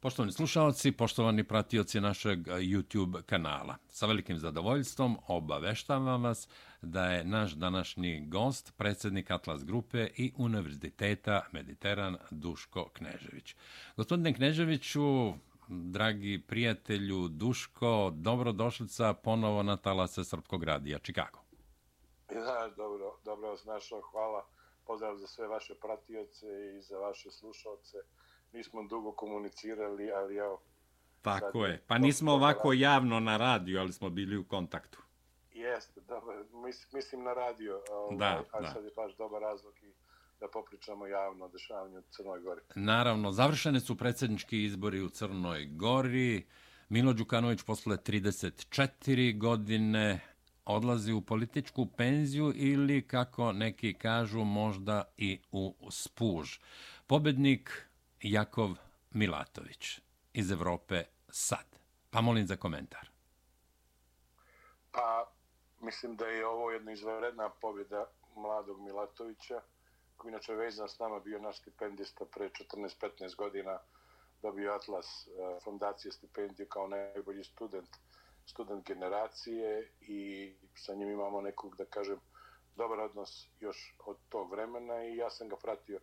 Poštovani slušalci, poštovani pratioci našeg YouTube kanala. Sa velikim zadovoljstvom obaveštavam vas da je naš današnji gost predsjednik Atlas Grupe i Univerziteta Mediteran Duško Knežević. Gospodine Kneževiću, dragi prijatelju Duško, dobrodošlica ponovo na talase Srpkog radija Čikago. Ja, dobro, dobro vas našao, hvala. Pozdrav za sve vaše pratioce i za vaše slušalce nismo dugo komunicirali, ali evo... Tako je. Pa nismo ovako javno na radiju, ali smo bili u kontaktu. Jeste, dobro. Mislim na radio. Ovaj, da, a da. sad je baš dobar razlog i da popričamo javno o dešavanju u Crnoj Gori. Naravno, završene su predsjednički izbori u Crnoj Gori. Milo Đukanović posle 34 godine odlazi u političku penziju ili, kako neki kažu, možda i u spuž. Pobednik Jakov Milatović iz Evrope sad. Pa molim za komentar. Pa, mislim da je ovo jedna izvanredna pobjeda mladog Milatovića, koji inače vezan s nama bio naš stipendista pre 14-15 godina, dobio Atlas e, fondacije stipendiju kao najbolji student, student generacije i sa njim imamo nekog, da kažem, dobar odnos još od tog vremena i ja sam ga pratio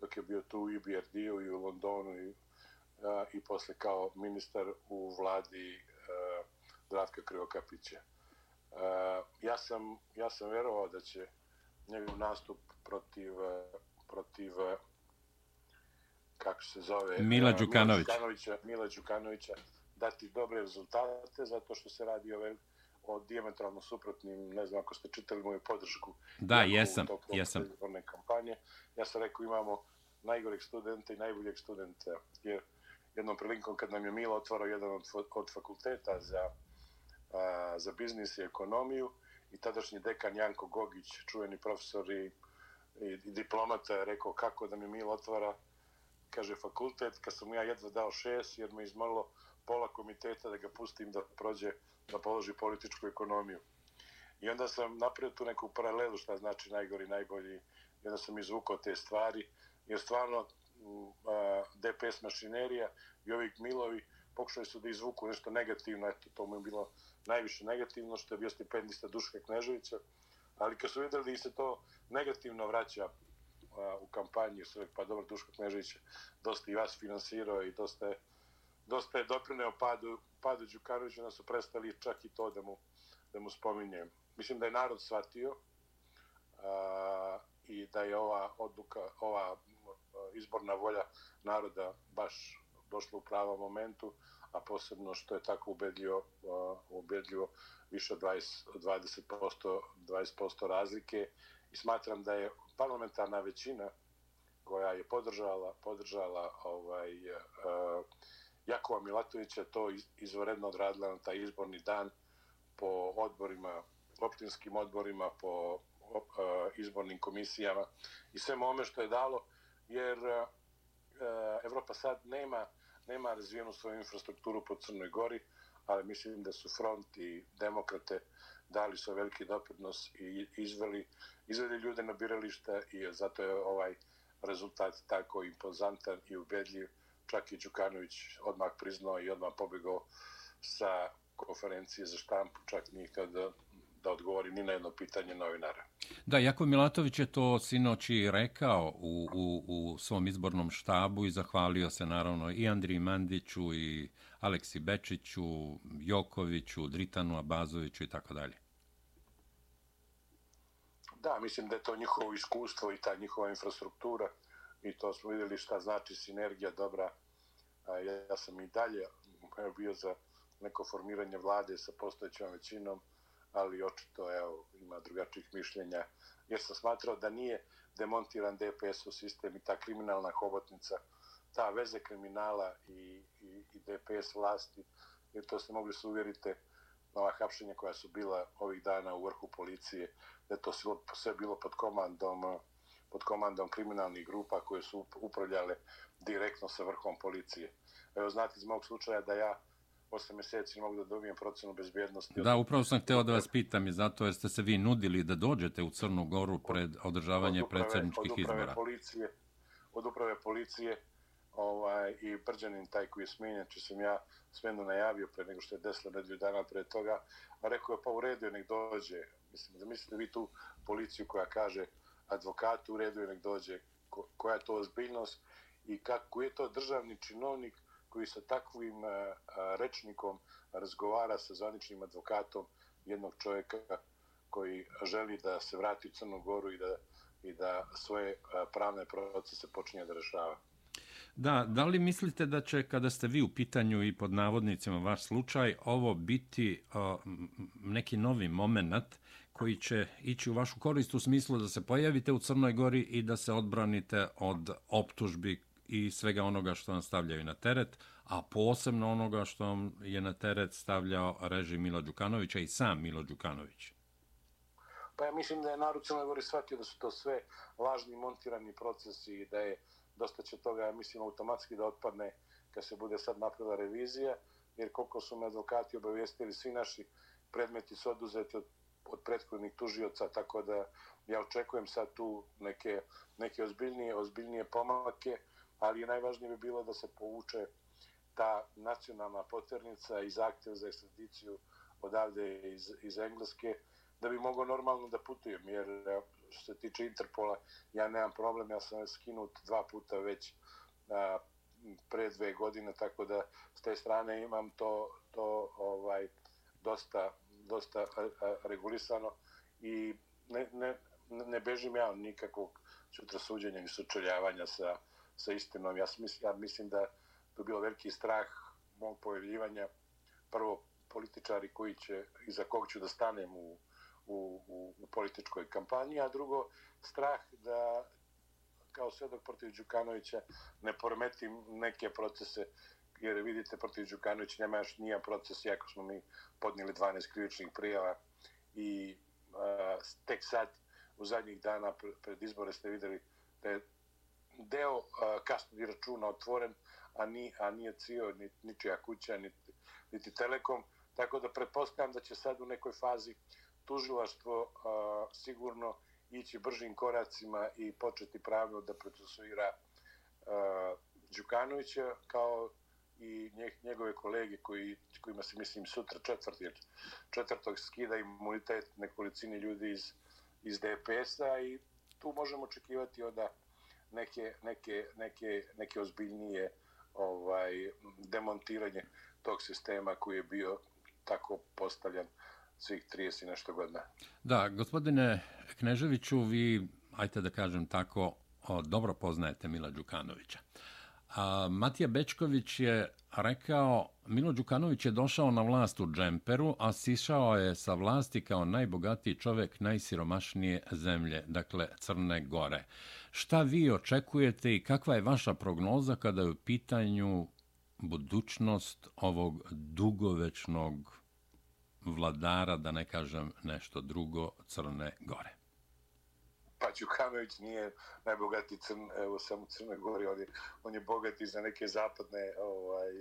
dok je bio tu i BRD-u i u Londonu i, a, i posle kao ministar u vladi a, Dravka Krivokapića. A, ja, sam, ja sam verovao da će njegov nastup protiv, protiv kako se zove Mila Đukanović. Mila Đukanovića, Mila Đukanovića dati dobre rezultate zato što se radi o o diametralno suprotnim, ne znam ako ste čitali moju podršku. Da, jesam, jesam kampanje. Ja sam rekao imamo najgorih studenta i najboljeg studenta. Jer jednom prilikom kad nam je Milo otvarao jedan od, od fakulteta za, a, za biznis i ekonomiju i tadašnji dekan Janko Gogić, čuveni profesor i, i, i diplomata, je rekao kako da mi Milo otvara kaže fakultet, kad sam ja jedva dao šest, jer me izmorilo pola komiteta da ga pustim da prođe da položi političku ekonomiju. I onda sam napravio tu neku paralelu šta znači najgori, najbolji. I onda sam izvukao te stvari. Jer stvarno DPS mašinerija i ovih Milovi pokušali su da izvuku nešto negativno. Eto, to mu je bilo najviše negativno što je bio stipendista Duška Kneževića. Ali kad su videli da se to negativno vraća u kampanji, su pa dobro, Duško Knežević dosta i vas finansirao i dosta je dosta je doprineo padu, padu Đukarovića, da su prestali čak i to da mu, da mu spominjem. Mislim da je narod shvatio a, i da je ova odluka, ova eh, izborna volja naroda baš došla u pravom momentu, a posebno što je tako ubedljivo, eh, ubedljivo više od 20, 20%, 20% razlike. I smatram da je parlamentarna većina koja je podržala podržala ovaj uh, Jakova Milatovića to izvoredno odradila na taj izborni dan po odborima, optinskim odborima, po izbornim komisijama i sve ome što je dalo, jer uh, Evropa sad nema, nema razvijenu svoju infrastrukturu po Crnoj Gori, ali mislim da su front i demokrate dali svoj veliki doprinos i izveli, izveli ljude na birališta i zato je ovaj rezultat tako impozantan i ubedljiv. Čak i Đukanović odmah priznao i odmah pobegao sa konferencije za štampu, čak nikada da, odgovori ni na jedno pitanje novinara. Da, Jako Milatović je to sinoći rekao u, u, u svom izbornom štabu i zahvalio se naravno i Andriji Mandiću i Aleksi Bečiću, Jokoviću, Dritanu Abazoviću i tako dalje. Da, mislim da je to njihovo iskustvo i ta njihova infrastruktura i to smo videli šta znači sinergija dobra. Ja sam i dalje bio za neko formiranje vlade sa postojećom većinom, ali očito evo, ima drugačijih mišljenja. Jer sam smatrao da nije demontiran DPS u sistem i ta kriminalna hobotnica, ta veze kriminala i, i, i DPS vlasti, jer to ste mogli se uvjerite ova hapšenja koja su bila ovih dana u vrhu policije, da je to sve bilo pod komandom pod komandom kriminalnih grupa koje su upravljale direktno sa vrhom policije. Evo, znate iz mog slučaja da ja osam mjeseci mogu da dobijem procenu bezbjednosti. Da, upravo sam hteo da vas pitam i zato jer ste se vi nudili da dođete u Crnu Goru pred održavanje predsjedničkih izbora. Policije, od uprave policije ovaj, i Brđanin taj koji je smijenjen, či sam ja smenu najavio pre nego što je desilo nedelju dana pre toga, a rekao je pa u redu je nek dođe. Mislim, da mislite vi tu policiju koja kaže advokatu u redu je nek dođe, ko, koja je to ozbiljnost i kako je to državni činovnik koji sa takvim e, e, rečnikom razgovara sa zvaničnim advokatom jednog čovjeka koji želi da se vrati u Crnu Goru i da, i da svoje e, pravne procese počinje da rešava. Da, da li mislite da će kada ste vi u pitanju i pod navodnicima vaš slučaj ovo biti o, neki novi moment koji će ići u vašu korist u smislu da se pojavite u Crnoj Gori i da se odbranite od optužbi i svega onoga što vam stavljaju na teret, a posebno onoga što vam je na teret stavljao režim Milo Đukanovića i sam Milo Đukanović? Pa ja mislim da je narod Crnoj Gori shvatio da su to sve lažni montirani procesi i da je dosta će toga, ja mislim, automatski da otpadne kad se bude sad napravila revizija, jer koliko su me advokati obavijestili, svi naši predmeti su oduzeti od, od prethodnih tužioca, tako da ja očekujem sad tu neke, neke ozbiljnije, ozbiljnije pomake, ali najvažnije bi bilo da se povuče ta nacionalna poternica i zahtev za ekstradiciju odavde iz, iz Engleske, da bi mogao normalno da putujem, jer što se tiče Interpola, ja nemam problem, ja sam skinut dva puta već a, pre dve godine, tako da s te strane imam to, to ovaj dosta, dosta a, a, regulisano i ne, ne, ne bežim ja nikakvog sutra suđenja ni sučeljavanja sa, sa istinom. Ja mislim, ja mislim da bi bilo veliki strah mog pojavljivanja prvo političari koji će, iza kog ću da stanem u, u, u, u političkoj kampanji, a drugo, strah da kao svedok protiv Đukanovića ne poremetim neke procese, jer vidite, protiv Đukanovića nema još nija proces, iako smo mi podnijeli 12 krivičnih prijava i a, tek sad, u zadnjih dana pred izbore ste videli da je deo kasnog računa otvoren, a, ni, a nije cio ni, ničija kuća, niti, niti telekom, tako da pretpostavljam da će sad u nekoj fazi tužilaštvo a, sigurno ići bržim koracima i početi pravno da procesuira a, Đukanovića kao i njegove kolege koji, kojima se mislim sutra četvrti, četvrtog skida imunitet nekolicini ljudi iz, iz DPS-a i tu možemo očekivati onda neke, neke, neke, neke ozbiljnije ovaj demontiranje tog sistema koji je bio tako postavljan svih 30 i nešto godina. Da, gospodine Kneževiću, vi, ajte da kažem tako, dobro poznajete Mila Đukanovića. A, Matija Bečković je rekao, Milo Đukanović je došao na vlast u džemperu, a sišao je sa vlasti kao najbogatiji čovek najsiromašnije zemlje, dakle Crne Gore. Šta vi očekujete i kakva je vaša prognoza kada je u pitanju budućnost ovog dugovečnog vladara, da ne kažem nešto drugo, Crne Gore. Pa Đukanović nije najbogati crn, evo samo Crne Gore, on je, on je bogati za neke zapadne ovaj,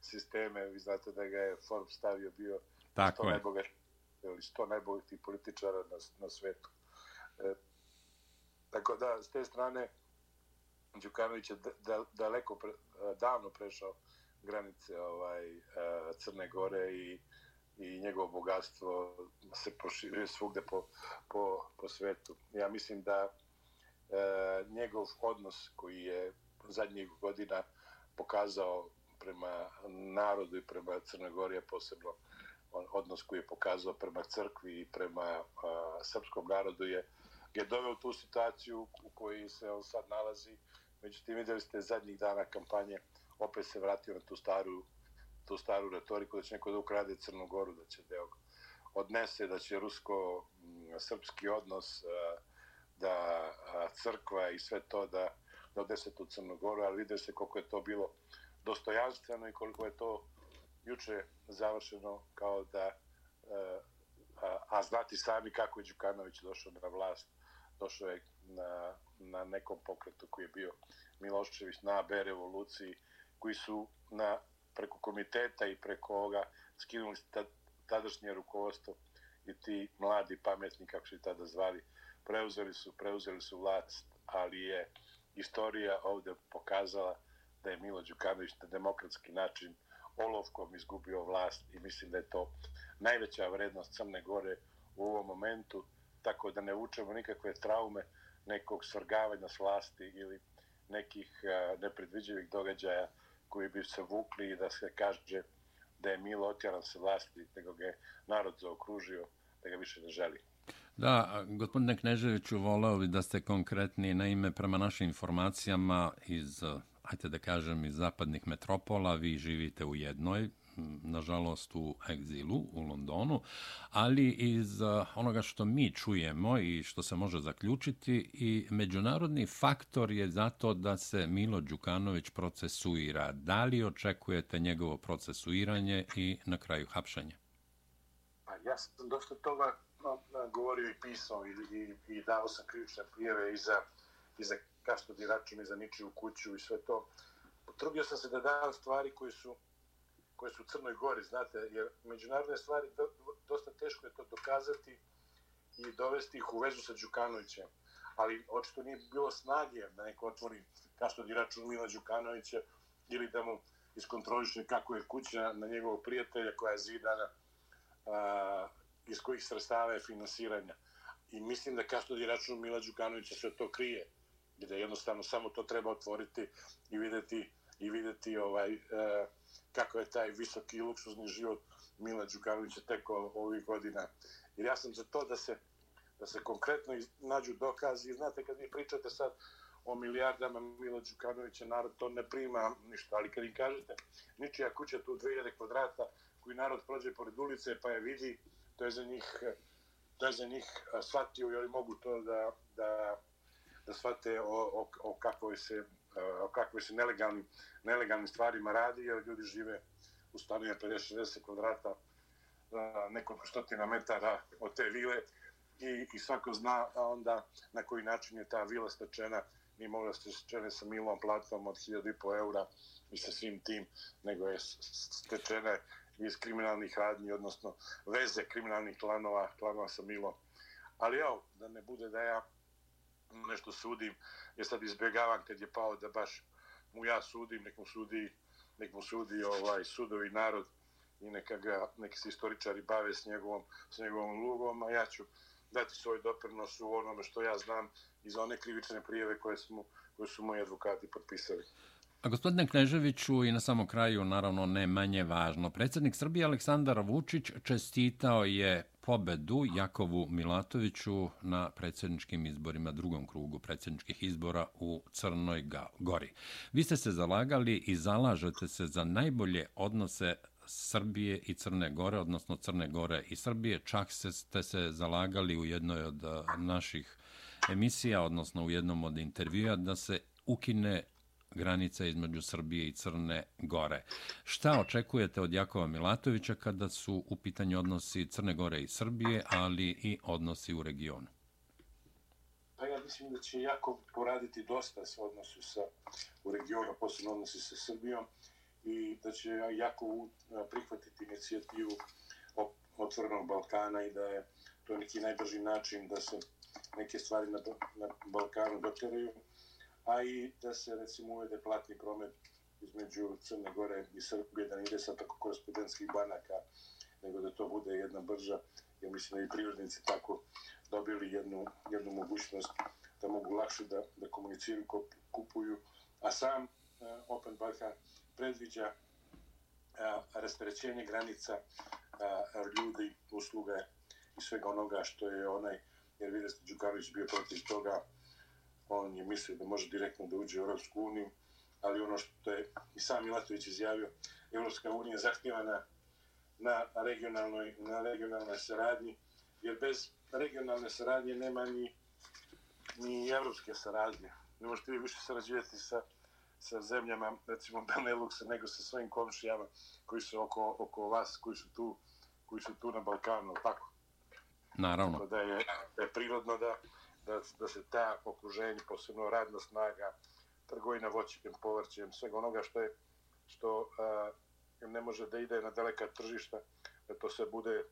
sisteme. Vi znate da ga je Forbes stavio bio Tako sto najbogati ili sto najbogatih političara na, na svetu. E, tako da, s te strane, Đukanović je daleko, pre, davno prešao granice ovaj, Crne Gore i i njegovo bogatstvo se proširuje svugde po, po, po svetu. Ja mislim da e, njegov odnos koji je zadnjih godina pokazao prema narodu i prema Crnogorije, posebno odnos koji je pokazao prema crkvi i prema a, srpskom narodu je, je doveo tu situaciju u kojoj se on sad nalazi. Međutim, vidjeli ste zadnjih dana kampanje, opet se vratio na tu staru tu staru retoriku da će neko da ukrade Crnu Goru, da će deo odnese, da će rusko-srpski odnos, eh, da eh, crkva i sve to da, da odnese tu Crnu Goru, ali vidio se koliko je to bilo dostojanstveno i koliko je to juče završeno kao da eh, a, a znati sami kako je Đukanović došao na vlast, došao je na, na nekom pokretu koji je bio Milošević na B revoluciji, koji su na preko komiteta i preko ovoga skinuli tadašnje rukovodstvo i ti mladi pametni, kako se tada zvali, preuzeli su, preuzeli su vlast, ali je istorija ovde pokazala da je Milo Đukanović na demokratski način olovkom izgubio vlast i mislim da je to najveća vrednost Crne Gore u ovom momentu, tako da ne učemo nikakve traume nekog svrgavanja s vlasti ili nekih eh, nepredviđivih događaja koji bi se vukli i da se kaže da je Milo otjeran se vlasti, nego ga je narod zaokružio, da ga više ne želi. Da, gospodine Kneževiću, voleo bi da ste konkretni na ime prema našim informacijama iz, ajte da kažem, iz zapadnih metropola. Vi živite u jednoj, nažalost u egzilu u Londonu, ali iz onoga što mi čujemo i što se može zaključiti i međunarodni faktor je zato da se Milo Đukanović procesuira. Da li očekujete njegovo procesuiranje i na kraju hapšanje? Pa ja sam dosta toga govorio i pisao i, i, i dao sam krivične prijeve i za, i za kastodi diračima i za ničiju kuću i sve to. Potrudio sam se da dam stvari koje su koje su u Crnoj Gori, znate, jer međunarodne stvari do, dosta teško je to dokazati i dovesti ih u vezu sa Đukanovićem. Ali očito nije bilo snage da neko otvori kastodi račun Mila Đukanovića ili da mu iskontroliše kako je kuća na njegovog prijatelja koja je zidana a, iz kojih sredstava je finansiranja. I mislim da kastodi račun Mila Đukanovića sve to krije, gde jednostavno samo to treba otvoriti i videti i videti ovaj e, kako je taj visoki luksuzni život Mila Đukanovića teko ovih godina. Jer ja sam za to da se da se konkretno nađu dokazi. Znate, kad vi pričate sad o milijardama Mila Đukanovića, narod to ne prima ništa. Ali kad im kažete, ničija kuća tu 2000 kvadrata, koji narod prođe pored ulice pa je vidi, to je za njih, to je za njih shvatio i oni mogu to da, da, da shvate o, o, o kakvoj se o kakvoj se nelegalnim, nelegalnim stvarima radi, jer ljudi žive u stanovima 50-60 kvadrata, nekoliko stotina metara od te vile i, i svako zna onda na koji način je ta vila stečena ni mogla se stečene sa milom platom od 1500 eura i sa svim tim, nego je stečene iz kriminalnih radnji, odnosno veze kriminalnih klanova, klanova sa milom. Ali evo, da ne bude da ja nešto sudim, jer sad izbjegavam kad je pao da baš mu ja sudim, nek mu sudi, nek mu sudi ovaj, sudovi narod i neka ga, neki se istoričari bave s njegovom, s njegovom lugom, a ja ću dati svoj doprinos u onome što ja znam iz one krivične prijeve koje, smo, koje su moji advokati potpisali. A gospodine Kneževiću i na samom kraju, naravno ne manje važno, predsjednik Srbije Aleksandar Vučić čestitao je pobedu Jakovu Milatoviću na predsjedničkim izborima, drugom krugu predsjedničkih izbora u Crnoj Gori. Vi ste se zalagali i zalažete se za najbolje odnose Srbije i Crne Gore, odnosno Crne Gore i Srbije. Čak ste se zalagali u jednoj od eh, naših emisija, odnosno u jednom od intervjua, da se ukine granica između Srbije i Crne Gore. Šta očekujete od Jakova Milatovića kada su u pitanju odnosi Crne Gore i Srbije, ali i odnosi u regionu? Pa ja mislim da će Jakov poraditi dosta sa odnosu sa, u regionu, posebno odnosi sa Srbijom i da će Jakov prihvatiti inicijativu otvorenog Balkana i da je to neki najbrži način da se neke stvari na, na Balkanu doteraju a i da se recimo uvede platni promet između Crne Gore i Srbije, da ne ide sa tako korespondenskih banaka, nego da to bude jedna brža, jer mislim da i privrednici tako dobili jednu, jednu mogućnost da mogu lakše da, da komuniciraju, kupuju, a sam uh, Open Balkan predviđa uh, rasterećenje granica uh, ljudi, usluge i svega onoga što je onaj, jer vidio ste Đukanović bio protiv toga, on je mislio da može direktno da uđe u Europsku uniju, ali ono što je i sam Milatović izjavio, Europska unija zahtjeva na, na, regionalnoj, na regionalnoj saradnji, jer bez regionalne saradnje nema ni, ni evropske saradnje. Ne možete vi više sarađivati sa, sa zemljama, recimo Beneluxa, nego sa svojim komšijama koji su oko, oko vas, koji su tu, koji su tu na Balkanu, tako? Naravno. Tako da je, da je prirodno da, da, da se ta okruženje, posebno radna snaga, trgovina voćem, povrćem, svega onoga što je što a, ne može da ide na daleka tržišta, da to se bude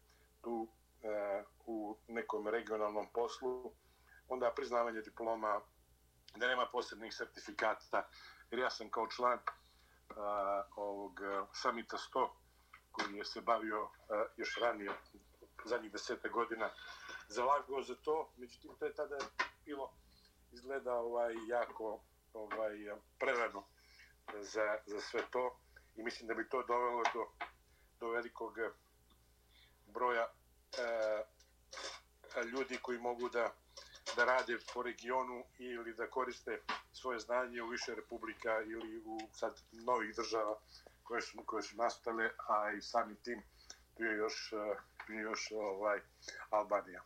tu a, u nekom regionalnom poslu, onda priznavanje diploma, da nema posebnih sertifikata, jer ja sam kao član a, ovog samita 100 koji je se bavio a, još ranije zadnjih desete godina zalagao za to, međutim to je tada bilo izgleda ovaj jako ovaj prerano za, za sve to i mislim da bi to dovelo do, do velikog broja e, ljudi koji mogu da da rade po regionu ili da koriste svoje znanje u više republika ili u sad novih država koje su, koje su nastale, a i sami tim tu je još, eh, tu je još ovaj, Albanija.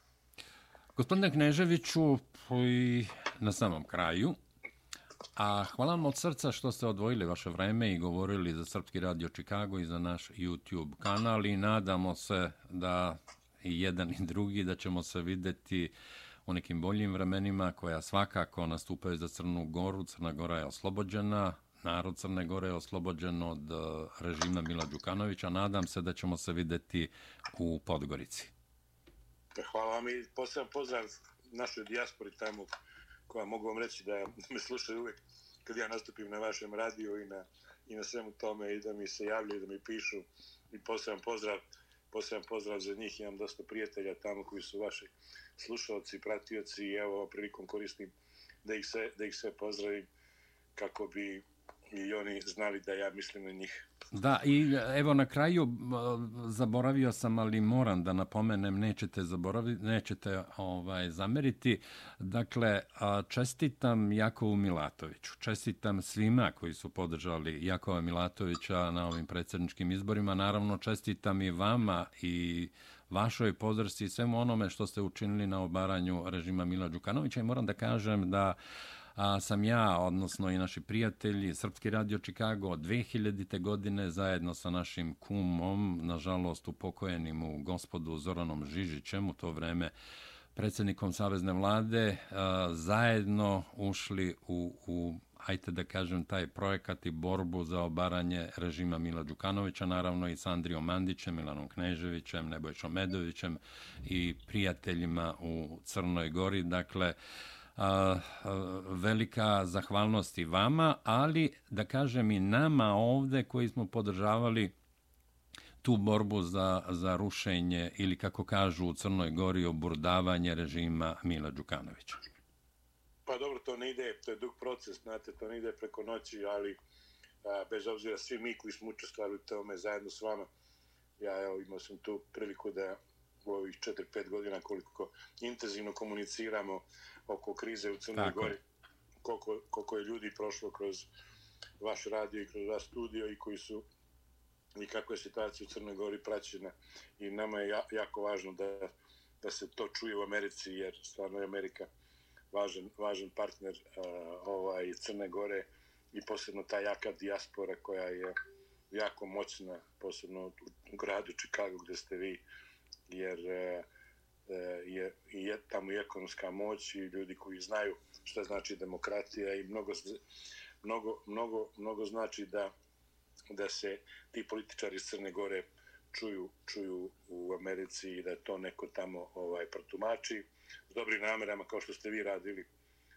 Gospodine Kneževiću, i na samom kraju, a hvala vam od srca što ste odvojili vaše vreme i govorili za Srpski radio Chicago i za naš YouTube kanal i nadamo se da i jedan i drugi da ćemo se videti u nekim boljim vremenima koja svakako nastupaju za Crnu Goru. Crna Gora je oslobođena, narod Crne Gore je oslobođen od eh, režima Mila Đukanovića. Nadam se da ćemo se videti u Podgorici. Hvala vam i posebno pozdrav našoj dijaspori tamo koja mogu vam reći da me slušaju uvijek kad ja nastupim na vašem radiju i na, i na svemu tome i da mi se javljaju, da mi pišu. I posebno pozdrav poseban pozdrav za njih, imam dosta prijatelja tamo koji su vaši slušalci, pratioci i evo prilikom koristim da ih sve, da ih sve pozdravim kako bi i oni znali da ja mislim na njih. Da, i evo na kraju zaboravio sam, ali moram da napomenem, nećete zaboraviti, nećete ovaj zameriti. Dakle, čestitam Jakovu Milatoviću. Čestitam svima koji su podržali Jakova Milatovića na ovim predsjedničkim izborima. Naravno, čestitam i vama i vašoj podršci i svemu onome što ste učinili na obaranju režima Mila Đukanovića. I moram da kažem da a, sam ja, odnosno i naši prijatelji, Srpski radio Chicago od 2000. godine zajedno sa našim kumom, nažalost upokojenim u gospodu Zoranom Žižićem u to vreme, predsjednikom Savezne vlade, a, zajedno ušli u, u ajte da kažem, taj projekat i borbu za obaranje režima Mila Đukanovića, naravno i s Andrijom Mandićem, Milanom Kneževićem, Nebojšom Medovićem i prijateljima u Crnoj Gori. Dakle, uh, velika zahvalnost i vama, ali da kažem i nama ovde koji smo podržavali tu borbu za, za rušenje ili kako kažu u Crnoj Gori oburdavanje režima Mila Đukanovića. Pa dobro, to ne ide, to je dug proces, znate, to ne ide preko noći, ali a, bez obzira svi mi koji smo učestvali u tome zajedno s vama, ja evo, imao sam tu priliku da u ovih 4-5 godina koliko intenzivno komuniciramo oko krize u Crnoj Gori, koliko, koliko je ljudi prošlo kroz vaš radio i kroz vaš studio i koji su i kako je situacija u Crnoj Gori praćena. I nama je jako važno da, da se to čuje u Americi jer stvarno je Amerika važan, važan partner uh, ovaj, Crne Gore i posebno ta jaka dijaspora koja je jako moćna, posebno u gradu Chicago gdje ste vi, jer uh, je, je tamo i ekonomska moć i ljudi koji znaju šta znači demokratija i mnogo, mnogo, mnogo, mnogo znači da, da se ti političari iz Crne Gore čuju, čuju u Americi i da to neko tamo ovaj protumači s dobrim namerama kao što ste vi radili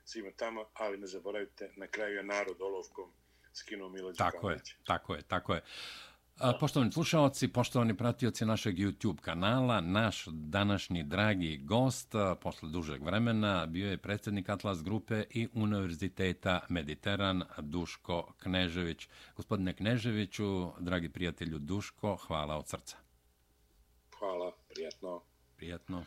svima tamo, ali ne zaboravite, na kraju je narod olovkom skinuo Milo Đukanovića. Tako je, tako je, tako je. Poštovani slušalci, poštovani pratioci našeg YouTube kanala, naš današnji dragi gost posle dužeg vremena bio je predsjednik Atlas Grupe i Univerziteta Mediteran Duško Knežević. Gospodine Kneževiću, dragi prijatelju Duško, hvala od srca. Hvala, prijatno. Prijatno.